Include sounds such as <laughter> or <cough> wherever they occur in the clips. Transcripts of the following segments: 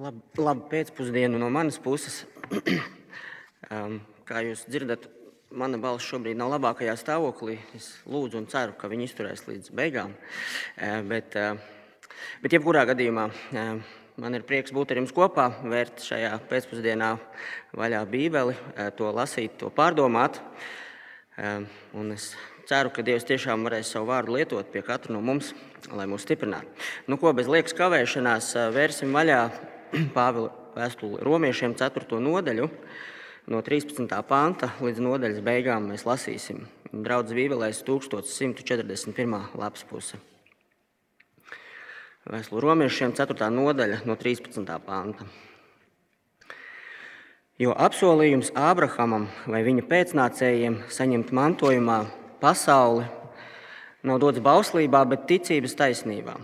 Labu, labu pēcpusdienu no manas puses. <clears throat> um, kā jūs dzirdat, mana balss šobrīd nav labākajā stāvoklī. Es lūdzu un ceru, ka viņi izturēs līdz beigām. Uh, bet, uh, bet jebkurā gadījumā uh, man ir prieks būt ar jums kopā, vērt šajā pēcpusdienā vaļā Bībeli, to lasīt, to pārdomāt. Uh, un es ceru, ka Dievs tiešām varēs savu vārdu lietot pie katra no mums, lai mūs stiprinātu. Nu, ko bez liekas kavēšanās vērsim vaļā <clears throat> Pāvila vēstuli romiešiem 4. nodaļu. No 13. panta līdz nodaļas beigām mēs lasīsim. Draudzes Bībelēs 1141. lapas puse. Vēstuli romiešiem 4. nodaļa no 13. panta. Jo apsolījums Ābrahamam vai viņa pēcnācējiem saņemt mantojumā pasauli nav dots bauslībā, bet ticības taisnībā.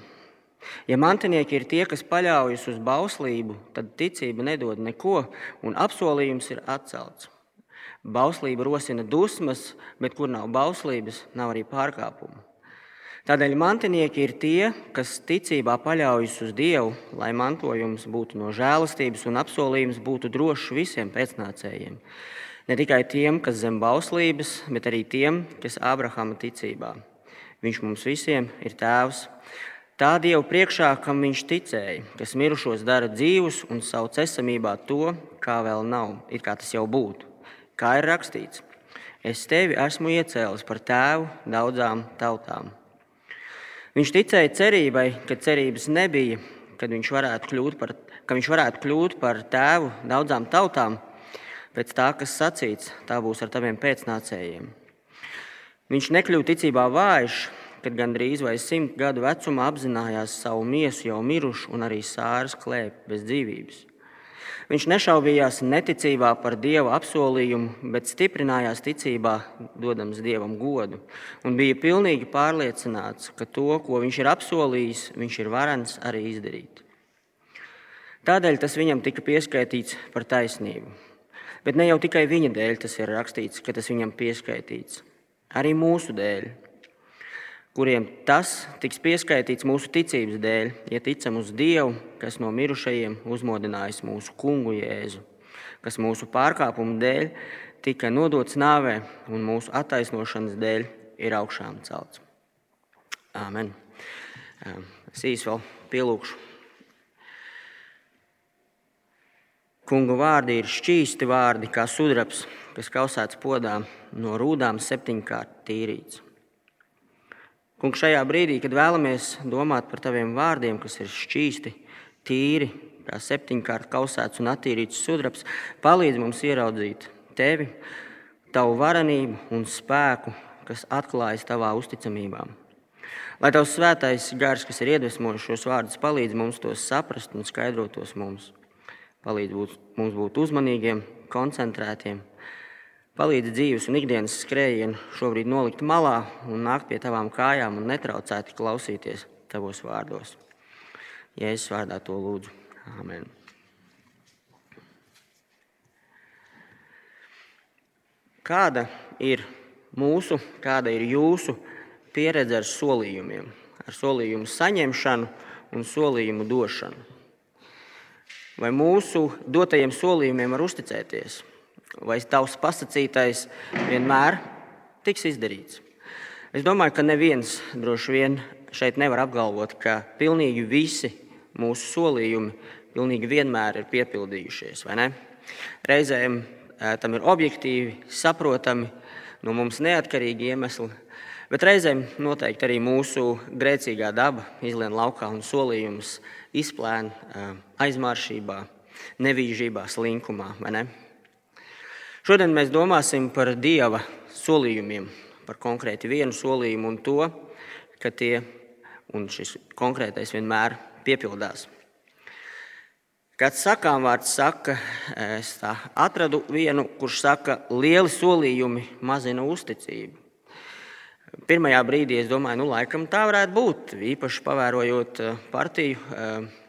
Ja mantinieki ir tie, kas paļaujas uz bauslību, tad ticība nedod neko, un apsolījums ir atcelts. Bauslība rosina dusmas, bet kur nav bauslības, nav arī pārkāpumu. Tādēļ mantinieki ir tie, kas ticībā paļaujas uz Dievu, lai mantojums būtu no žēlastības un apsolījums būtu drošs visiem pēcnācējiem. Ne tikai tiem, kas zem bauslības, bet arī tiem, kas Ābrahama ticībā. Viņš mums visiem ir tēvs. Tā Dieva priekšā, kam viņš ticēja, kas mirušos dara dzīvus un sauc esamībā to, kā vēl nav, it kā tas jau būtu. Kā ir rakstīts, es tevi esmu iecēlis par tēvu daudzām tautām. Viņš ticēja cerībai, ka cerības nebija, kad viņš varētu kļūt par, viņš varētu kļūt par tēvu daudzām tautām, pēc tā, kas sacīts, tā būs ar taviem pēcnācējiem. Viņš nekļuva ticībā vājš, kad gandrīz vai simt gadu vecumā apzinājās savu miesu jau mirušu un arī sāras klēpi bez dzīvības. Viņš nešaubījās neticībā par dieva apsolījumu, bet stiprinājās ticībā, dodams dievam godu, un bija pilnīgi pārliecināts, ka to, ko viņš ir apsolījis, viņš ir varens arī izdarīt. Tādēļ tas viņam tika pieskaitīts par taisnību. Bet ne jau tikai viņa dēļ tas ir rakstīts, ka tas viņam pieskaitīts, arī mūsu dēļ kuriem tas tiks pieskaitīts mūsu ticības dēļ, ja ticam uz Dievu, kas no mirušajiem uzmodinājis mūsu kungu Jēzu, kas mūsu pārkāpumu dēļ tika nodots nāvē un mūsu attaisnošanas dēļ ir augšām celts. Āmen. Es īsi vēl pielūgšu. Kungu vārdi ir šķīsti vārdi, kā sudrabs, kas kausēts podā no rūdām septiņkārt tīrīts. Kungs, šajā brīdī, kad vēlamies domāt par taviem vārdiem, kas ir šķīsti, tīri, kā septiņkārt kausēts un attīrīts sudrabs, palīdz mums ieraudzīt tevi, tavu varenību un spēku, kas atklājas tavā uzticamībā. Lai tavs svētais gars, kas ir iedvesmojis šos vārdus, palīdz mums tos saprast un skaidrot tos mums. Palīdz būt, mums būt uzmanīgiem, koncentrētiem Palīdzi dzīves un ikdienas skrējienu šobrīd nolikt malā un nākt pie tavām kājām un netraucēti klausīties tavos vārdos. Jēzus vārdā to lūdzu. Amen. Kāda ir mūsu, kāda ir jūsu pieredze ar solījumiem, ar solījumu saņemšanu un solījumu došanu? Vai mūsu dotajiem solījumiem var uzticēties? Vai tavs pasakītais vienmēr tiks izdarīts. Es domāju, ka neviens droši vien šeit nevar apgalvot, ka pilnīgi visi mūsu solījumi pilnīgi vienmēr ir piepildījušies. Reizēm tam ir objektīvi, saprotami, no mums neatkarīgi iemesli, bet reizēm noteikti arī mūsu grēcīgā daba izlien laukā un solījums izplēna aizmāršībā, nevīžībā, slinkumā. Ne? Šodien mēs domāsim par Dieva solījumiem, par konkrēti vienu solījumu un to, ka tie un šis konkrētais vienmēr piepildās. Kāds sakām vārds saka, es atradu vienu, kurš saka, lieli solījumi mazina uzticību. Pirmajā brīdī es domāju, nu, laikam tā varētu būt. Īpaši pavērojot eh, partiju eh,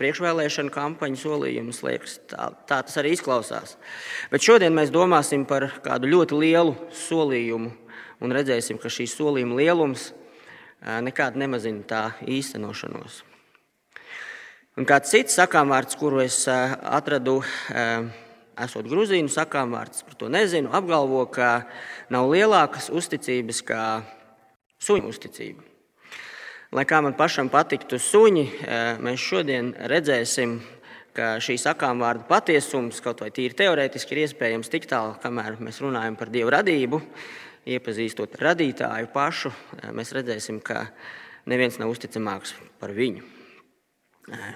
priekšvēlēšana kampaņu solījumus. Liekas, tā, tā tas arī izklausās. Bet šodien mēs domāsim par kādu ļoti lielu solījumu un redzēsim, ka šī solījuma lielums nekādi nemazina tā īstenošanos. Un kāds cits sakāmvārds, kuru es atradu, esot grūzīnu sakāmvārds, par to nezinu, apgalvo, ka nav lielākas uzticības kā suņu uzticība. Lai kā man pašam patiktu suņi, mēs šodien redzēsim, ka šī sakām vārda patiesums, kaut vai tīri teorētiski, ir iespējams tik tālu, kamēr mēs runājam par dievu radību, iepazīstot radītāju pašu, mēs redzēsim, ka neviens nav uzticamāks par viņu.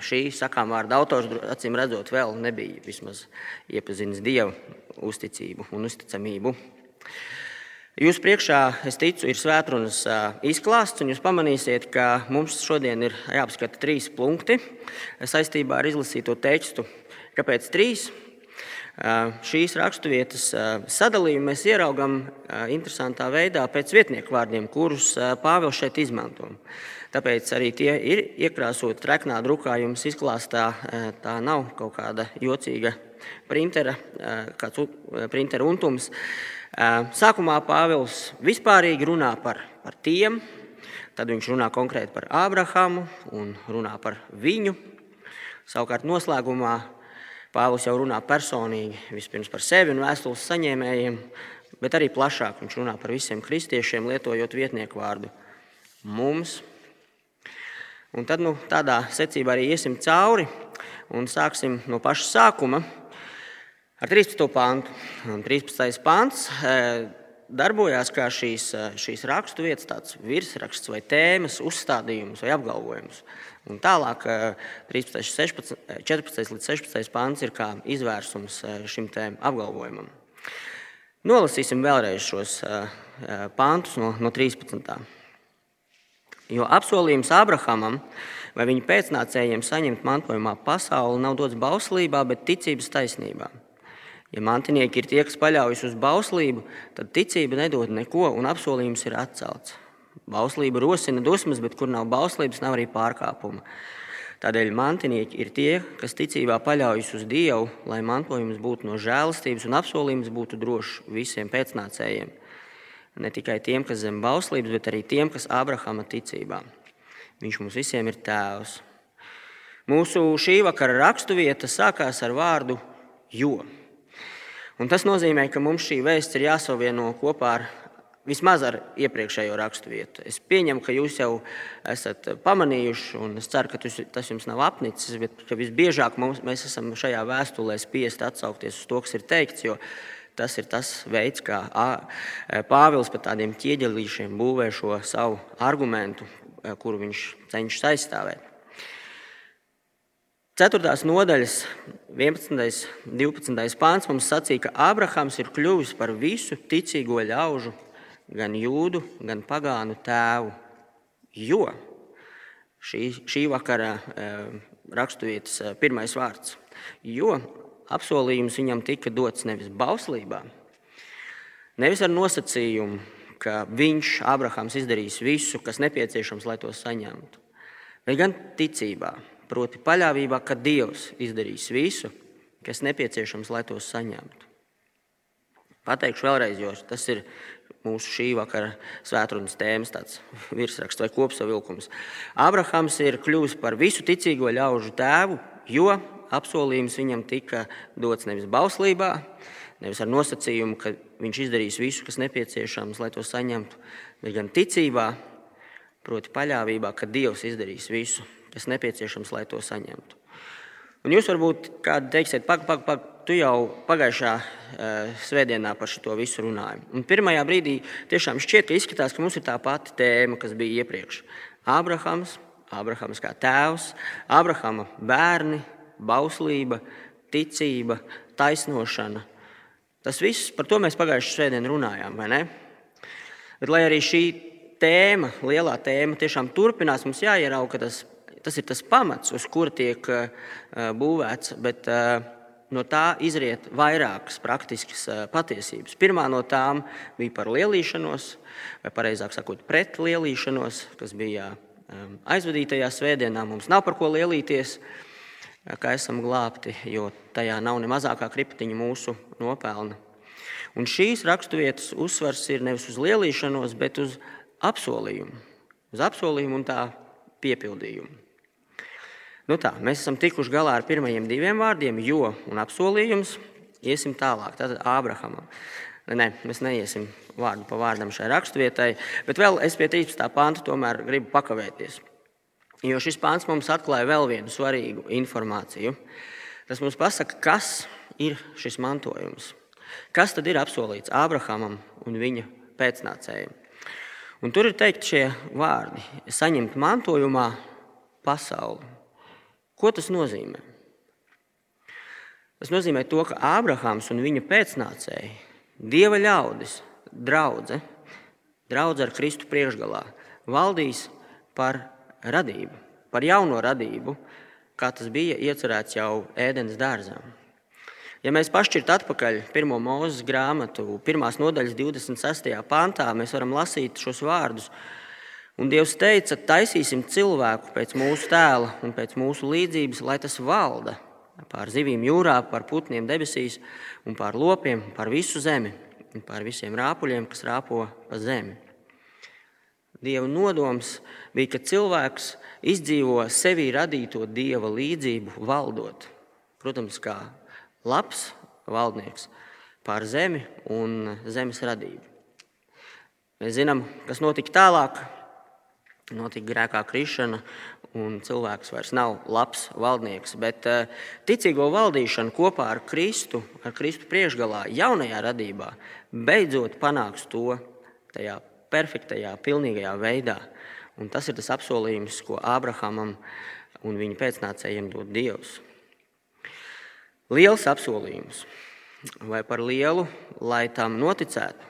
Šī sakām vārda autors, acīm redzot, vēl nebija vismaz iepazinis dievu uzticību un uzticamību. Jūsu priekšā, es ticu, ir svētrunas izklāsts, un jūs pamanīsiet, ka mums šodien ir jāapskata trīs punkti saistībā ar izlasīto tekstu. Kāpēc trīs? Šīs raksturvietas sadalījumu mēs ieraugām interesantā veidā pēc vietnieku vārdiem, kurus Pāvils šeit izmanto. Tāpēc arī tie ir iekrāsoti treknā drukājums izklāstā. Tā nav kaut kāda jocīga printera, kāds printera untums. Sākumā Pāvils vispārīgi runā par, par tiem, tad viņš runā konkrēti par Ābrahamu un runā par viņu. Savukārt noslēgumā Pāvils jau runā personīgi vispirms par sevi un vēstules saņēmējiem, bet arī plašāk viņš runā par visiem kristiešiem, lietojot vietnieku vārdu mums. Un tad nu, tādā secībā arī iesim cauri un sāksim no paša sākuma ar 13. pāntu. 13. pāns e, darbojās kā šīs, e, šīs rakstu vietas, tāds virsraksts vai tēmas, uzstādījums vai apgalvojums. Un tālāk 13, 16, 14 līdz 16 pāns ir kā izvērsums e, šim apgalvojumam. Nolasīsim vēlreiz šos pāntus no, no 13. Jo apsolījums Abrahamam vai viņa pēcnācējiem saņemt mantojumā pasauli nav dots bauslībā, bet ticības taisnībā. Ja mantinieki ir tie, kas paļaujas uz bauslību, tad ticība nedod neko un apsolījums ir atcelts. Bauslība rosina dusmas, bet kur nav bauslības, nav arī pārkāpuma. Tādēļ mantinieki ir tie, kas ticībā paļaujas uz Dievu, lai mantojums būtu no žēlastības un apsolījums būtu drošs visiem pēcnācējiem. Ne tikai tiem, kas zem bauslības, bet arī tiem, kas Abrahama ticībā. Viņš mums visiem ir tēvs. Mūsu šī vakara raksturvieta sākās ar vārdu jo. Un tas nozīmē, ka mums šī vēsts ir jāsavieno kopā ar vismaz ar iepriekšējo raksturvietu. Es pieņemu, ka jūs jau esat pamanījuši, un es ceru, ka tas jums nav apnicis, bet visbiežāk mums, mēs esam šajā vēstulē spiest atsaukties uz to, kas ir teikts. Tas ir tas veids, kā Pāvils par tādiem ķieģelīšiem būvē šo savu argumentu, kuru viņš cenšas aizstāvēt. 4. nodaļas 11. un 12. pāns mums sacīja, ka Ābrahams ir kļuvis par visu ticīgo ļaužu, gan jūdu, gan pagānu tēvu. Jo šī, šī vakara raksturvietas pirmais vārds, jo apsolījums viņam tika dots nevis bauslībā, nevis ar nosacījumu, ka viņš, Ābrahams, izdarīs visu, kas nepieciešams, lai to saņemtu, bet gan ticībā proti paļāvībā, ka Dievs izdarīs visu, kas nepieciešams, lai tos saņemtu. Pateikšu vēlreiz, jo tas ir mūsu šī vakara svētdienas tēmas virsraksts vai kopsavilkums. Abrahams ir kļuvis par visu ticīgo ļaužu tēvu, jo apsolījums viņam tika dots nevis bauslībā, nevis ar nosacījumu, ka viņš izdarīs visu, kas nepieciešams, lai to saņemtu, bet gan ticībā, proti paļāvībā, ka Dievs izdarīs visu, kas nepieciešams, lai to saņemtu. Un jūs varbūt kādi teiksiet, pagaidi, pagaidi, pag, tu jau pagājušā uh, svētdienā par šo visu runāji. Un pirmajā brīdī tiešām šķiet, ka izskatās, ka mums ir tā pati tēma, kas bija iepriekš. Ābrahams, Ābrahams kā tēvs, Ābrahama bērni, bauslība, ticība, taisnošana. Tas viss, par to mēs pagājušajā svētdienā runājām, vai ne? Bet, lai arī šī tēma, lielā tēma, tiešām turpinās, mums jāierauga, ka tas tas ir tas pamats, uz kura tiek eh, būvēts. Bet, eh, No tā izriet vairākas praktiskas eh, patiesības. Pirmā no tām bija par lielīšanos, vai precīzāk sakot, pret lielīšanos, kas bija aizvadītajā svētdienā. Mums nav par ko lielīties, kā esam glābti, jo tajā nav ne mazākā kriptiņa mūsu nopelna. Un šīs raksturvietas uzsvars ir nevis uz lielīšanos, bet uz apsolījumu. Uz apsolījumu un tā piepildījumu. Nu tā, mēs esam tikuši galā ar pirmajiem diviem vārdiem, jo un apsolījums. Iesim tālāk, tātad Ābrahamam. Nē, mēs neiesim vārdu pa vārdam šai raksturvietai, bet vēl es pie 13. panta tomēr gribu pakavēties. Jo šis pāns mums atklāja vēl vienu svarīgu informāciju. Tas mums pasaka, kas ir šis mantojums. Kas tad ir apsolīts Ābrahamam un viņa pēcnācējiem? Un tur ir teikt šie vārdi: saņemt mantojumā pasauli. Ko tas nozīmē? Tas nozīmē to, ka Ābrahāms un viņa pēcnācēji, dieva ļaudis, draugi, draugi ar Kristu priekšgalā, valdīs par radību, par jauno radību, kā tas bija iecerēts jau ēdienas dārzā. Ja mēs pašķirtu atpakaļ pirmo mūzes grāmatu, pirmās nodaļas 26. pantā, mēs varam lasīt šos vārdus. Un Dievs teica, taisīsim cilvēku pēc mūsu tēla un pēc mūsu līdzības, lai tas valda pār zivīm jūrā, pār putniem debesīs un pār lopiem, pār visu zemi un pār visiem rāpuļiem, kas rāpo pa zemi. Dieva nodoms bija, ka cilvēks izdzīvo sevi radīto dieva līdzību, valdot. Protams, kā labs valdnieks pār zemi un zemes radību. Mēs zinām, kas notika tālāk. Notika grēkā krišana, un cilvēks vairs nav labs valdnieks. Bet uh, ticīgo valdīšana kopā ar Kristu, ar Kristu priekšgalā, jaunajā radībā, beidzot panāks to tajā perfektajā, pilnīgajā veidā. Un tas ir tas apsolījums, ko Ābrahamam un viņa pēcnācējiem dod Dievs. Liels apsolījums, vai par lielu, lai tam noticētu?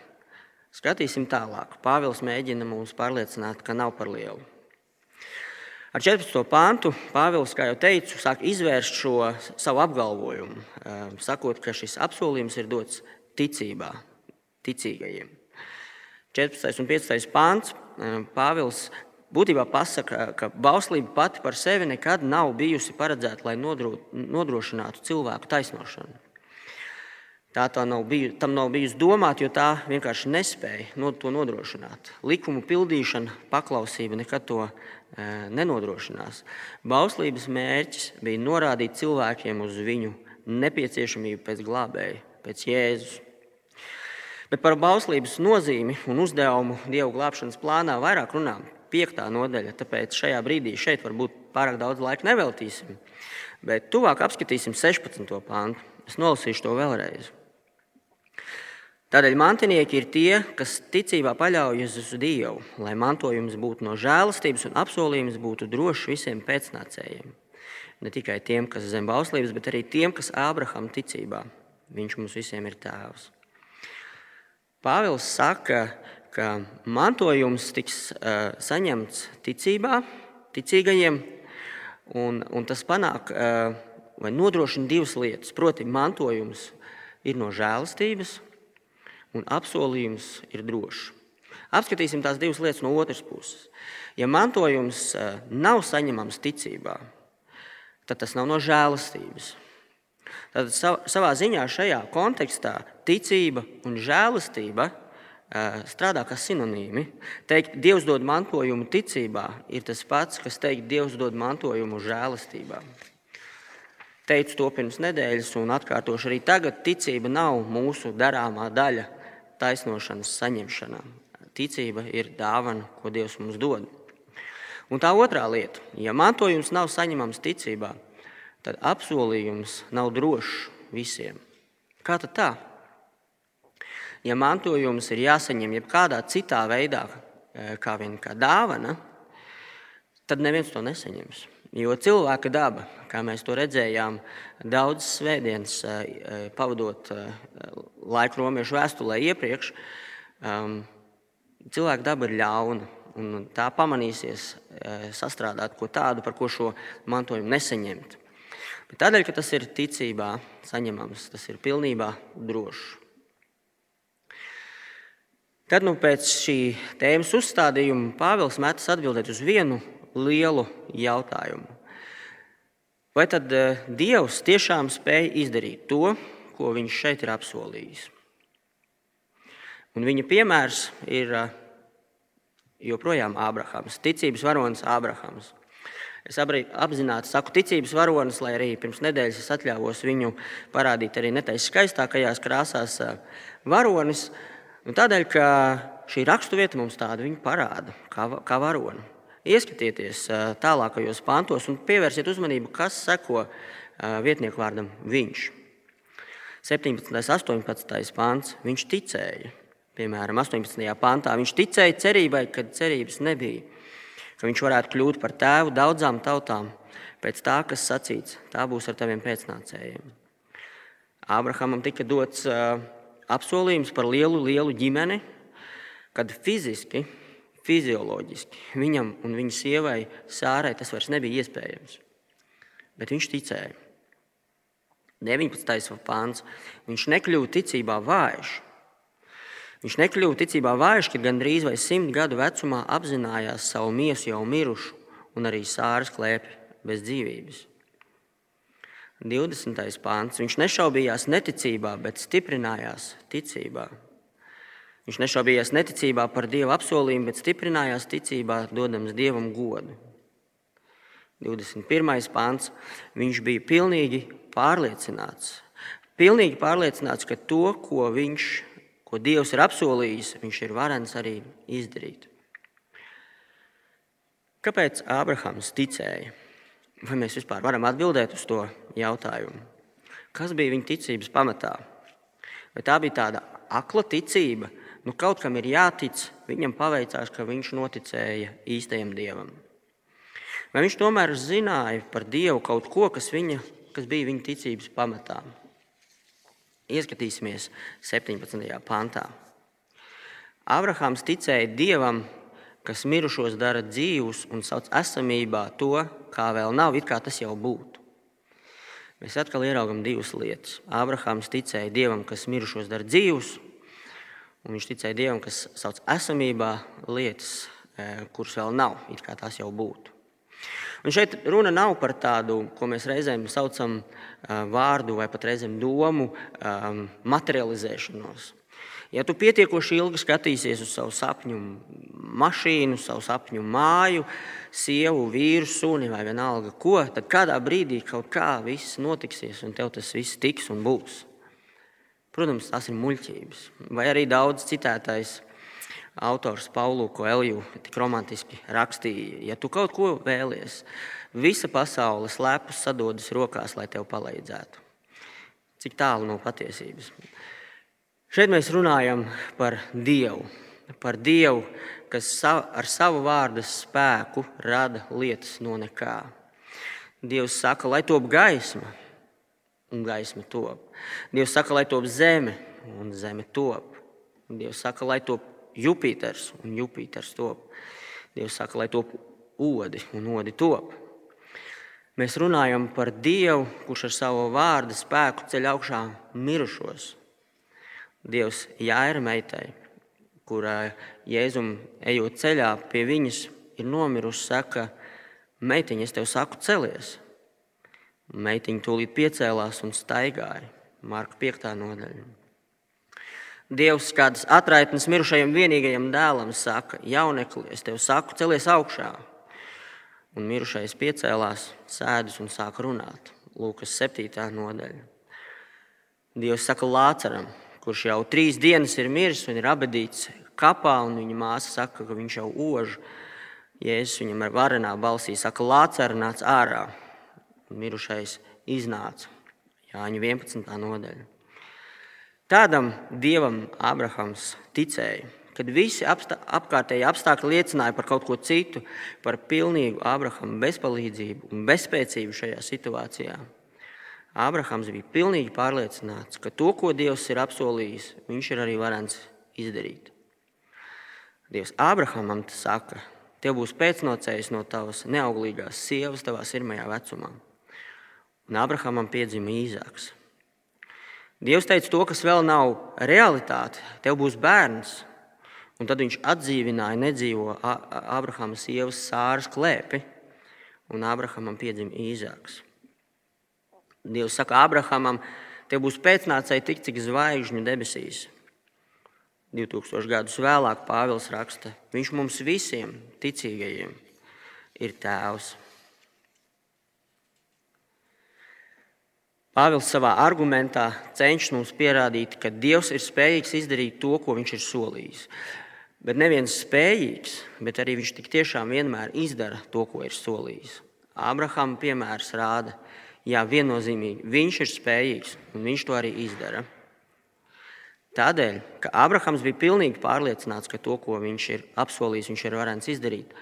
Skatīsim tālāk. Pāvils mēģina mums pārliecināt, ka nav par lielu. Ar 14. pāntu Pāvils, kā jau teicu, sāk izvērst šo savu apgalvojumu, eh, sakot, ka šis apsolījums ir dots ticībā, ticīgajiem. 14. un 15. pāns eh, Pāvils būtībā pasaka, ka bauslība pati par sevi nekad nav bijusi paredzēta, lai nodrošinātu cilvēku taisnošanu. Tā, tā nav biju, tam nav bijusi domāta, jo tā vienkārši nespēja to nodrošināt. Likumu pildīšana, paklausība nekad to e, nenodrošinās. Bauslības mērķis bija norādīt cilvēkiem uz viņu nepieciešamību pēc glābēja, pēc Jēzus. Bet par bauslības nozīmi un uzdevumu Dieva glābšanas plānā vairāk runām piektā nodaļa. Tāpēc šajā brīdī šeit varbūt pārāk daudz laika neveltīsim. Bet tuvāk apskatīsim 16. pāntu. Es nolasīšu to vēlreiz. Tādēļ mantinieki ir tie, kas ticībā paļaujas uz Dievu, lai mantojums būtu no žēlastības un apsolījums būtu drošs visiem pēcnācējiem. Ne tikai tiem, kas zem bauslības, bet arī tiem, kas Ābraham ticībā. Viņš mums visiem ir tēvs. Pāvils saka, ka mantojums tiks uh, saņemts ticībā, ticīgajiem, un, un tas panāk uh, vai nodrošina divas lietas. Proti, mantojums ir no žēlastības, un apsolījums ir drošs. Apskatīsim tās divas lietas no otras puses. Ja mantojums nav saņemams ticībā, tad tas nav no žēlastības. Tad savā ziņā šajā kontekstā ticība un žēlastība strādā kā sinonīmi. Teikt, Dievs dod mantojumu ticībā, ir tas pats, kas teikt, Dievs dod mantojumu žēlastībā. Teicu to pirms nedēļas, un atkārtošu arī tagad. Ticība nav mūsu darāmā daļa taisnošanas saņemšanā. Ticība ir dāvana, ko Dievs mums dod. Un tā otrā lieta, ja mantojums nav saņemams ticībā, tad apsolījums nav drošs visiem. Kā tad tā? ja mantojums ir jāsaņem jebkādā citā veidā, e, kā vien kā dāvana, tad neviens to nesaņems. Jo cilvēka daba, kā mēs to redzējām, daudzas svētdienas e, e, pavadot laiku romiešu vēstulē iepriekš, cilvēka daba ir ļauna. Un tā pamanīsies sastrādāt ko tādu, par ko šo mantojumu nesaņemt. Bet tādēļ, ka tas ir ticībā saņemams, tas ir pilnībā drošs. Tad nu, pēc šī tēmas uzstādījuma Pāvils metas atbildēt uz vienu lielu jautājumu. Vai tad eh, Dievs tiešām spēja izdarīt to, ko viņš šeit ir apsolījis? Un viņa piemērs ir eh, joprojām Ābrahams, ticības varonis Ābrahams. Es apzināti saku ticības varonis, lai arī pirms nedēļas es atļāvos viņu parādīt arī netaisa skaistākajās krāsās varonis. Tādēļ, ka šī raksturvieta mums tādu parāda, kā, kā varoni. Ieskatieties tālākajos pantos un pievērsiet uzmanību, kas seko vietnieku vārdam viņš. 17. un 18. pāns. Viņš ticēja. Piemēram, 18. pāntā viņš ticēja cerībai, kad cerības nebija ka viņš varētu kļūt par tēvu daudzām tautām, pēc tā, kas sacīts, tā būs ar taviem pēcnācējiem. Ābrahamam tika dots uh, apsolījums par lielu, lielu ģimeni, kad fiziski, fizioloģiski viņam un viņa sievai Sārai tas vairs nebija iespējams. Bet viņš ticēja. 19. pāns. Viņš nekļuva ticībā vājš, Viņš nekļuva ticībā vājš, kad gandrīz vai simt gadu vecumā apzinājās savu miesu jau mirušu un arī sāras klēpi bez dzīvības. 20. pāns. Viņš nešaubījās neticībā, bet stiprinājās ticībā. Viņš nešaubījās neticībā par Dieva apsolījumu, bet stiprinājās ticībā, dodams Dievam godu. 21. pāns. Viņš bija pilnīgi pārliecināts. Pilnīgi pārliecināts, ka to, ko viņš ko Dievs ir apsolījis, viņš ir varens arī izdarīt. Kāpēc Ābrahams ticēja? Vai mēs vispār varam atbildēt uz to jautājumu? Kas bija viņa ticības pamatā? Vai tā bija tāda akla ticība, nu kaut kam ir jātic, viņam paveicās, ka viņš noticēja īstajam dievam? Vai viņš tomēr zināja par dievu kaut ko, kas, viņa, kas bija viņa ticības pamatā? Ieskatīsimies 17. pantā. Abrahāms ticēja Dievam, kas mirušos dara dzīvus un sauc esamībā to, kā vēl nav, it kā tas jau būtu. Mēs atkal ieraugām divas lietas. Abrahāms ticēja Dievam, kas mirušos dara dzīvus, un viņš ticēja Dievam, kas sauc esamībā lietas, eh, kuras vēl nav, it kā tās jau būtu. Un šeit runa nav par tādu, ko mēs reizēm saucam vārdu vai pat reizēm domu materializēšanos. Ja tu pietiekoši ilgi skatīsies uz savu sapņu mašīnu, savu sapņu māju, sievu, vīru, suni vai vienalga ko, tad kādā brīdī kaut kā viss notiksies un tev tas viss tiks un būs. Protams, tas ir muļķības. Vai arī daudz citētais autors Paulu Koelju tik romantiski rakstīja, ja tu kaut ko vēlies, visa pasaule slēpjas sadodas rokās, lai tev palīdzētu. Cik tālu no patiesības. Šeit mēs runājam par Dievu, par Dievu, kas ar savu vārdu spēku rada lietas no nekā. Dievs saka, lai top gaisma, un gaisma top. Dievs saka, lai top zeme, un zeme top. Dievs saka, lai top Jupiters un Jupiters top. Dievs saka, lai top odi un odi top. Mēs runājam par Dievu, kurš ar savu vārdu spēku ceļ augšā mirušos. Dievs Jāira meitai, kurai Jēzum ejot ceļā pie viņas, ir nomirusi, saka, meitiņa, es tev saku, celies. Meitiņa tūlīt piecēlās un staigāja. Marka 5. nodaļa. Dievs kādas atraitnes mirušajam vienīgajam dēlam saka, jaunekli, es tev saku, celies augšā. Un mirušais piecēlās, sēdus un sāk runāt. Lūkas 7. nodaļa. Dievs saka Lāceram, kurš jau trīs dienas ir miris un ir abadīts kapā, un viņa māsa saka, ka viņš jau ož. Jēzus viņam ar varenā balsī saka, Lācer, nāc ārā. Un mirušais iznāca. Jāņa 11. nodaļa. Tādam dievam Abrahams ticēja, kad visi apstā, apkārtēji apstākļi liecināja par kaut ko citu, par pilnīgu Abrahama bezpalīdzību un bezspēcību šajā situācijā. Abrahams bija pilnīgi pārliecināts, ka to, ko Dievs ir apsolījis, viņš ir arī varens izdarīt. Dievs Abrahamam saka, tev būs pēcnocējs no tavas neauglīgās sievas, tavā sirmajā vecumā. Un Abrahamam piedzima īzāks. Dievs teica to, kas vēl nav realitāte. Tev būs bērns. Un tad viņš atdzīvināja nedzīvo Abrahama sievas sāras klēpi, un Abrahamam piedzima īzāks. Dievs saka Abrahamam, tev būs pēcnācēji tik, cik zvaigžņu debesīs. 2000 gadus vēlāk Pāvils raksta, viņš mums visiem ticīgajiem ir tēvs. Pāvils savā argumentā cenšas mums pierādīt, ka Dievs ir spējīgs izdarīt to, ko viņš ir solījis. Bet neviens spējīgs, bet arī viņš tik tiešām vienmēr izdara to, ko ir solījis. Ābrahama piemērs rāda, jā, viennozīmīgi viņš ir spējīgs un viņš to arī izdara. Tādēļ, ka Ābrahams bija pilnīgi pārliecināts, ka to, ko viņš ir apsolījis, viņš ir varens izdarīt,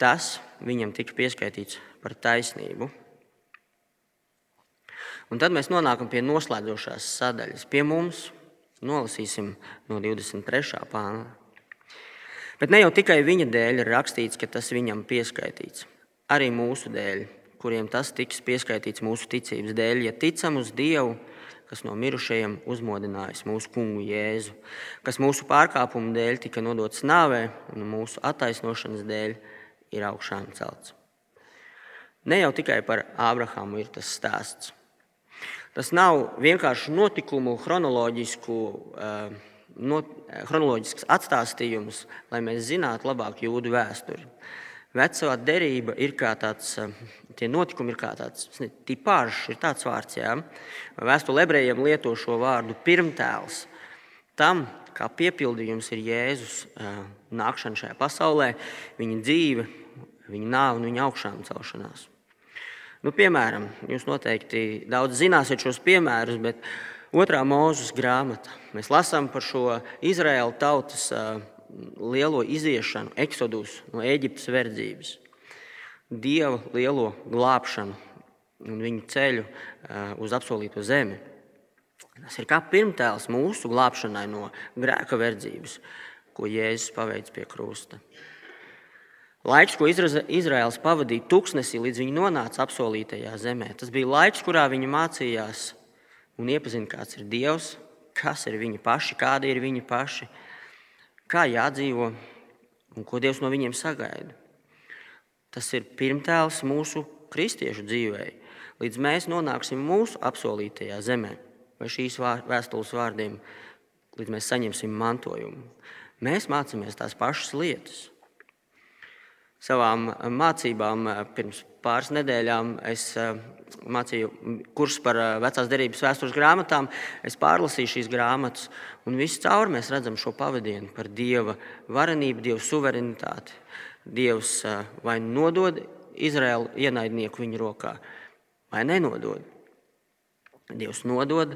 tas viņam tika pieskaitīts par taisnību. Un tad mēs nonākam pie noslēdzošās sadaļas. Pie mums nolasīsim no 23. pāna. Bet ne jau tikai viņa dēļ ir rakstīts, ka tas viņam pieskaitīts, arī mūsu dēļ, kuriem tas tiks pieskaitīts mūsu ticības dēļ, ja ticam uz Dievu, kas no mirušajiem uzmodinājis mūsu kungu Jēzu, kas mūsu pārkāpumu dēļ tika nodots nāvē un mūsu attaisnošanas dēļ ir augšām celts. Ne jau tikai par Ābrahāmu ir tas stāsts. Tas nav vienkārši notikumu chronoloģisku uh, not, chronoloģisks atstāstījums, lai mēs zinātu labāk jūdu vēsturi. Vecā derība ir kā tāds, tie notikumi ir kā tāds tipāžs, ir tāds vārds, jā. Vēstule ebrejiem lieto šo vārdu pirmtēls. Tam, kā piepildījums ir Jēzus nākšana šajā pasaulē, viņa dzīve, viņa nāve un viņa augšām celšanās. Nu, piemēram, jūs noteikti daudz zināsiet šos piemērus, bet Otrā mūzes grāmata. Mēs lasām par šo Izraēla tautas lielo iziešanu, eksodus no Eģiptes verdzības, Dieva lielo glābšanu un viņu ceļu uz apsolīto zemi. Tas ir kā pirmtēls mūsu glābšanai no grēka verdzības, ko Jēzus paveic pie krusta. Laiks, ko Izraels pavadīja tuksnesī, līdz viņi nonāca apsolītajā zemē, tas bija laiks, kurā viņi mācījās un iepazina, kāds ir Dievs, kas ir viņi paši, kādi ir viņi paši, kā jādzīvo un ko Dievs no viņiem sagaida. Tas ir pirmtēls mūsu kristiešu dzīvē, līdz mēs nonāksim mūsu apsolītajā zemē, vai šīs vēstules vārdiem, līdz mēs saņemsim mantojumu. Mēs mācāmies tās pašas lietas. Savām mācībām pirms pāris nedēļām es mācīju kursus par vecās derības vēstures grāmatām. Es pārlasīju šīs grāmatas, un visu cauri mēs redzam šo pavadienu par dieva varenību, dieva suverenitāti. Dievs vai nodod Izraēlu ienaidnieku viņa rokā, vai nenodod. Dievs nodod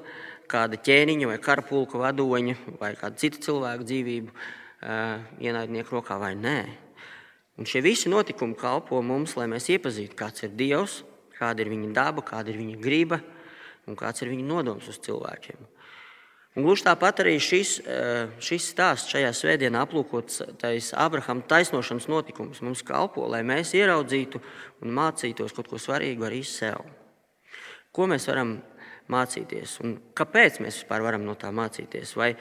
kāda ķēniņa vai karapulka vadoņa vai kāda cita cilvēka dzīvību ienaidnieku rokā vai nē. Un šie visi notikumi kalpo mums, lai mēs iepazītu, kāds ir Dievs, kāda ir viņa daba, kāda ir viņa griba un kāds ir viņa nodoms uz cilvēkiem. Un gluži tāpat arī šis, eh, šis stāsts šajā svētdienā aplūkotais Abrahama taisnošanas notikums mums kalpo, lai mēs ieraudzītu un mācītos kaut ko svarīgu arī sev. Ko mēs varam mācīties un kāpēc mēs vispār varam no tā mācīties? Vai,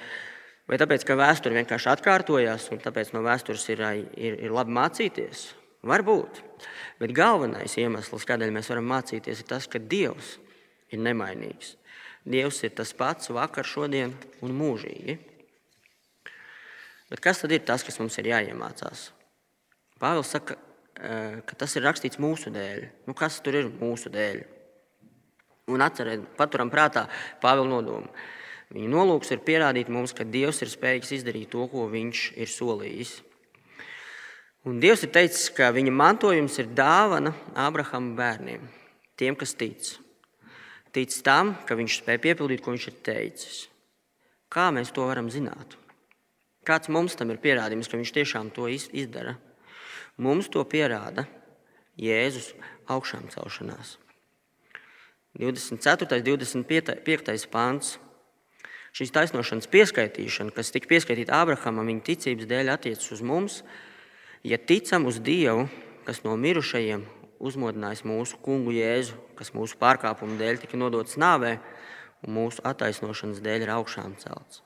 vai tāpēc, ka vēsture vienkārši atkārtojās un tāpēc no vēstures ir, ir, ir labi mācīties? Varbūt. Bet galvenais iemesls, kādēļ mēs varam mācīties, ir tas, ka Dievs ir nemainīgs. Dievs ir tas pats vakar, šodien un mūžīgi. Bet kas tad ir tas, kas mums ir jāiemācās? Pāvils saka, ka tas ir rakstīts mūsu dēļ. Nu, kas tur ir mūsu dēļ? Un atcerieties, paturam prātā Pāvila nodomu. Viņa nolūks ir pierādīt mums, ka Dievs ir spējīgs izdarīt to, ko Viņš ir solījis. Un Dievs ir teicis, ka viņa mantojums ir dāvana Ābrahama bērniem, tiem, kas tic. Tic tam, ka viņš spēja piepildīt, ko viņš ir teicis. Kā mēs to varam zināt? Kāds mums tam ir pierādījums, ka viņš tiešām to izdara? Mums to pierāda Jēzus augšām celšanās. 24. un 25. pāns. Šīs taisnošanas pieskaitīšana, kas tika pieskaitīta Ābrahamam, viņa ticības dēļ, attiecas uz mums, Ja ticam uz Dievu, kas no mirušajiem uzmodinājis mūsu kungu Jēzu, kas mūsu pārkāpumu dēļ tika nodots nāvē un mūsu attaisnošanas dēļ ir augšām celts.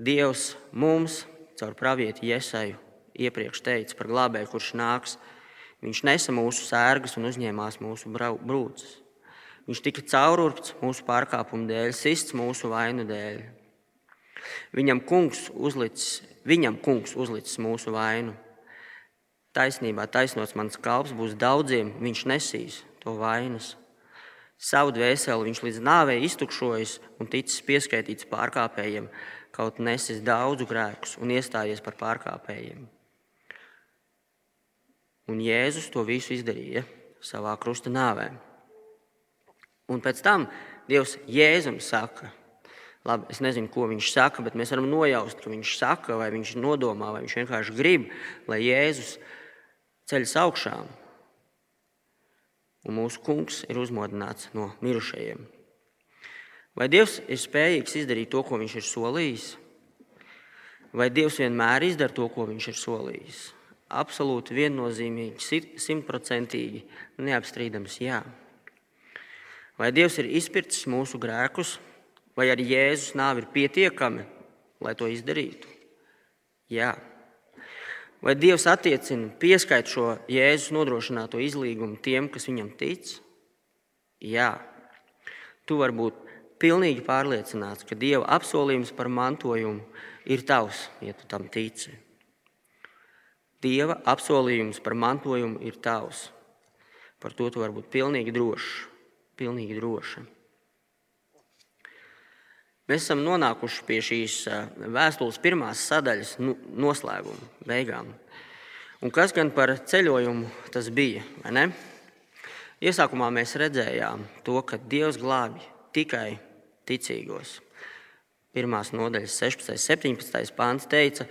Dievs mums caur pravieti Iesaju iepriekš teica par glābēju, kurš nāks. Viņš nesa mūsu sērgas un uzņēmās mūsu brūces. Viņš tika caururpts mūsu pārkāpumu dēļ, sists mūsu vainu dēļ. Viņam kungs uzlicis Viņam kungs uzlicis mūsu vainu. Taisnībā taisnots mans kalps būs daudziem, viņš nesīs to vainas. Savu dvēseli viņš līdz nāvei iztukšojis un ticis pieskaitīts pārkāpējiem, kaut nesis daudzu grēkus un iestājies par pārkāpējiem. Un Jēzus to visu izdarīja savā krusta nāvē. Un pēc tam Dievs Jēzum saka, labi, es nezinu, ko viņš saka, bet mēs varam nojaust, ka viņš saka, vai viņš nodomā, vai viņš vienkārši grib, lai Jēzus ceļas augšā. Un mūsu kungs ir uzmodināts no mirušajiem. Vai Dievs ir spējīgs izdarīt to, ko viņš ir solījis? Vai Dievs vienmēr izdara to, ko viņš ir solījis? Absolūti viennozīmīgi, simtprocentīgi neapstrīdams jā. Vai Dievs ir izpircis mūsu grēkus, vai arī Jēzus nāve ir pietiekami, lai to izdarītu? Jā. Vai Dievs attiecina, pieskaita šo Jēzus nodrošināto izlīgumu tiem, kas viņam tic? Jā. Tu vari būt pilnīgi pārliecināts, ka Dieva apsolījums par mantojumu ir tavs, ja tu tam tici. Dieva apsolījums par mantojumu ir tavs. Par to tu vari būt pilnīgi drošs pilnīgi droša. Mēs esam nonākuši pie šīs vēstules pirmās sadaļas nu, noslēguma, beigām. Un kas gan par ceļojumu tas bija? Iesākumā mēs redzējām to, ka Dievs glābi tikai ticīgos. Pirmās nodaļas 16. un 17. pāns teica,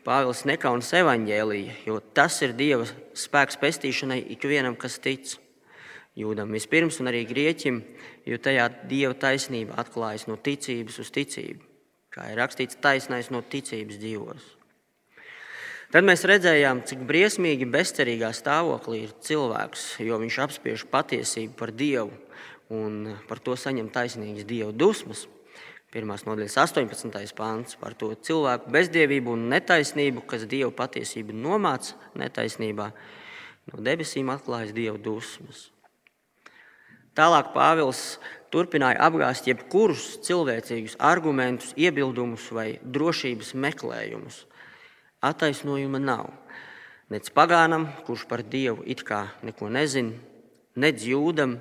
Pāvils nekaunas evaņģēlīja, jo tas ir Dieva spēks pestīšanai ikvienam, kas tic jūdam vispirms un arī grieķim, jo tajā dieva taisnība atklājas no ticības uz ticību. Kā ir rakstīts, taisnais no ticības dzīvos. Tad mēs redzējām, cik briesmīgi bezcerīgā stāvoklī ir cilvēks, jo viņš apspiež patiesību par Dievu un par to saņem taisnīgas Dieva dusmas. Pirmās nodaļas 18. pāns par to cilvēku bezdievību un netaisnību, kas Dieva patiesību nomāca netaisnībā. No debesīm atklājas Dieva dusmas. Tālāk Pāvils turpināja apgāzt jebkurus cilvēcīgus argumentus, iebildumus vai drošības meklējumus. Attaisnojuma nav. Nec pagānam, kurš par Dievu it kā neko nezina, nec jūdam,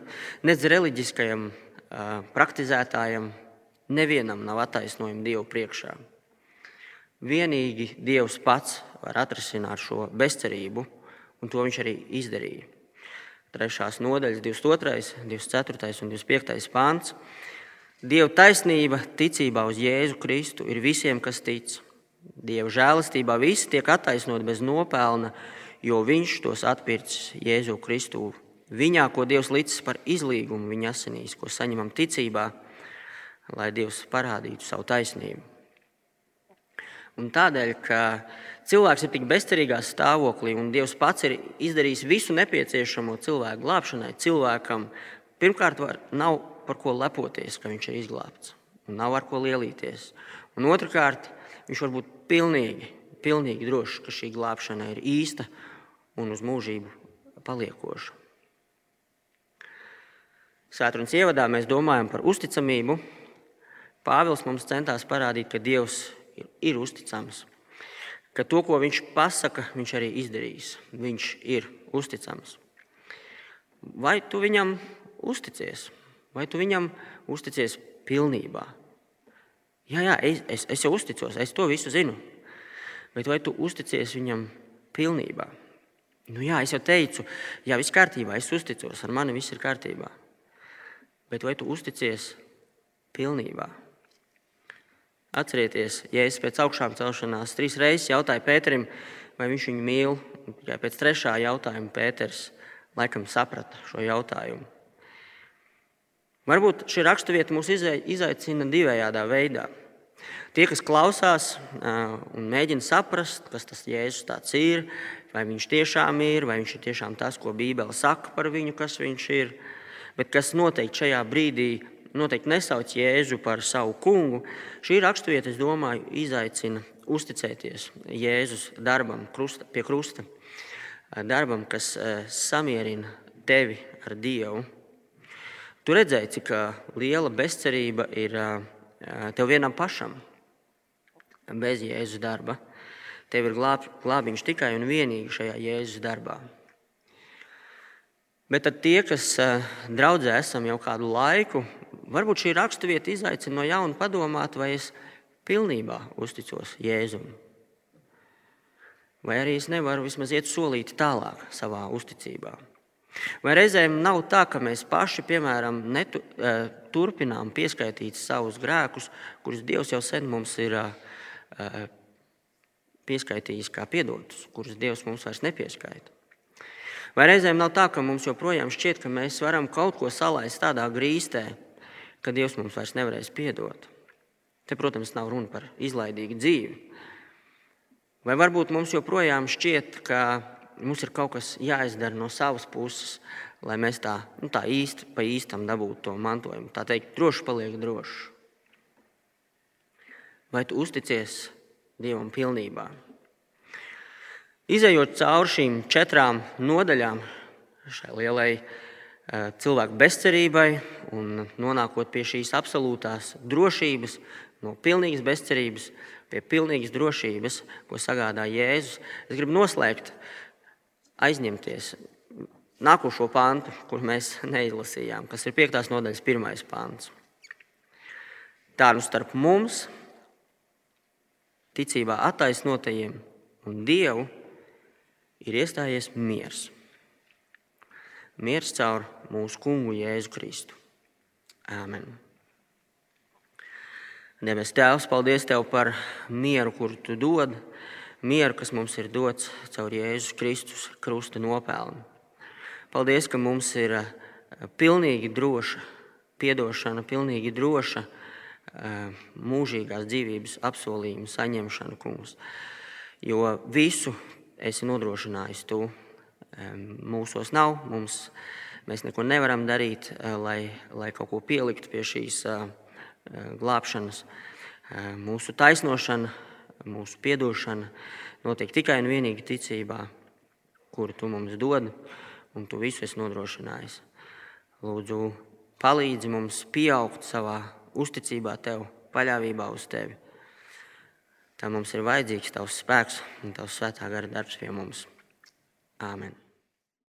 nec reliģiskajam uh, praktizētājam, nevienam nav attaisnojuma Dievu priekšā. Vienīgi Dievs pats var atrisināt šo bezcerību, un to viņš arī izdarīja. 3. nodaļas, 22, 24 un 25 pāns. Dieva taisnība ticībā uz Jēzu Kristu ir visiem, kas tic. Dieva žēlastībā visi tiek attaisnoti bez nopelna, jo Viņš tos atpircis Jēzu Kristu. Viņā, ko Dievs licis par izlīgumu viņa asinīs, ko saņemam ticībā, lai Dievs parādītu savu taisnību. Un tādēļ, ka cilvēks ir tik bezcerīgā stāvoklī, un Dievs pats ir izdarījis visu nepieciešamo cilvēku glābšanai, cilvēkam pirmkārt var, nav par ko lepoties, ka viņš ir izglābts, un nav ar ko lielīties. Un otrkārt, viņš var būt pilnīgi, pilnīgi drošs, ka šī glābšana ir īsta un uz mūžību paliekoša. Sētrunas ievadā mēs domājam par uzticamību. Pāvils mums centās parādīt, ka Dievs ir, ir uzticams. Ka to, ko viņš pasaka, viņš arī izdarīs. Viņš ir uzticams. Vai tu viņam uzticies? Vai tu viņam uzticies pilnībā? Jā, jā es, es, es jau uzticos, es to visu zinu. Bet vai tu uzticies viņam pilnībā? Nu, jā, es jau teicu, jā, viss kārtībā, es uzticos, ar mani viss ir kārtībā. Bet vai tu uzticies pilnībā? Atcerieties, Jēzus pēc augšām celšanās trīs reizes jautāja Pēterim, vai viņš viņu mīl. Tikai pēc trešā jautājuma Pēters laikam saprata šo jautājumu. Varbūt šī raksturvieta mūs izaicina divējādā veidā. Tie, kas klausās un mēģina saprast, kas tas Jēzus ir, vai viņš tiešām ir, vai viņš ir tiešām tas, ko Bībele saka par viņu, kas viņš ir, bet kas noteikti šajā brīdī noteikti nesauc Jēzu par savu kungu, šī raksturvieta, es domāju, izaicina uzticēties Jēzus darbam krusta, pie krusta, darbam, kas eh, samierina tevi ar Dievu. Tu redzēji, cik eh, liela bezcerība ir eh, tev vienam pašam bez Jēzus darba. Tev ir glāb, glābiņš tikai un vienīgi šajā Jēzus darbā. Bet tie, kas draudzē esam jau kādu laiku, varbūt šī raksturvieta izaicina no jauna padomāt, vai es pilnībā uzticos Jēzum. Vai arī es nevaru vismaz iet solīti tālāk savā uzticībā. Vai reizēm nav tā, ka mēs paši, piemēram, netu, turpinām pieskaitīt savus grēkus, kurus Dievs jau sen mums ir pieskaitījis kā piedotus, kurus Dievs mums vairs nepieskaita? Vai reizēm nav tā, ka mums joprojām šķiet, ka mēs varam kaut ko salaist tādā grīstē, ka Dievs mums vairs nevarēs piedot? Te, protams, nav runa par izlaidīgu dzīvi. Vai varbūt mums joprojām šķiet, ka mums ir kaut kas jāizdara no savas puses, lai mēs tā, nu, tā īsti pa īstam dabūtu to mantojumu? Tā teikt, droši paliek droši. Vai tu uzticies Dievam pilnībā? Izejot cauri šīm četrām nodaļām, šai lielai cilvēku bezcerībai un nonākot pie šīs absolūtās drošības, no pilnīgas bezcerības pie pilnīgas drošības, ko sagādā Jēzus, es gribu noslēgt, aizņemties nākošo pantu, kur mēs <laughs> neizlasījām, kas ir 5. nodaļas pirmais pants. Tā nu starp mums, ticībā attaisnotajiem un Dievu ir iestājies miers. Miers caur mūsu kungu Jēzu Kristu. Āmen. Debes Tēvs, paldies Tev par mieru, kuru Tu dod, mieru, kas mums ir dots caur Jēzus Kristus krusta nopelnu. Paldies, ka mums ir eh, pilnīgi droša piedošana, pilnīgi droša eh, mūžīgās dzīvības apsolījuma saņemšana, kungs. Jo visu esi nodrošinājis tu. Mūsos nav, mums, mēs neko nevaram darīt, eh, lai, lai kaut ko pieliktu pie šīs eh, glābšanas. Mūsu taisnošana, mūsu piedošana notiek tikai un vienīgi ticībā, kuru tu mums dod, un tu visu esi nodrošinājis. Lūdzu, palīdzi mums pieaugt savā uzticībā tev, paļāvībā uz tevi. Tā mums ir vajadzīgs tavs spēks un tavs svētā gara darbs pie mums. Āmen!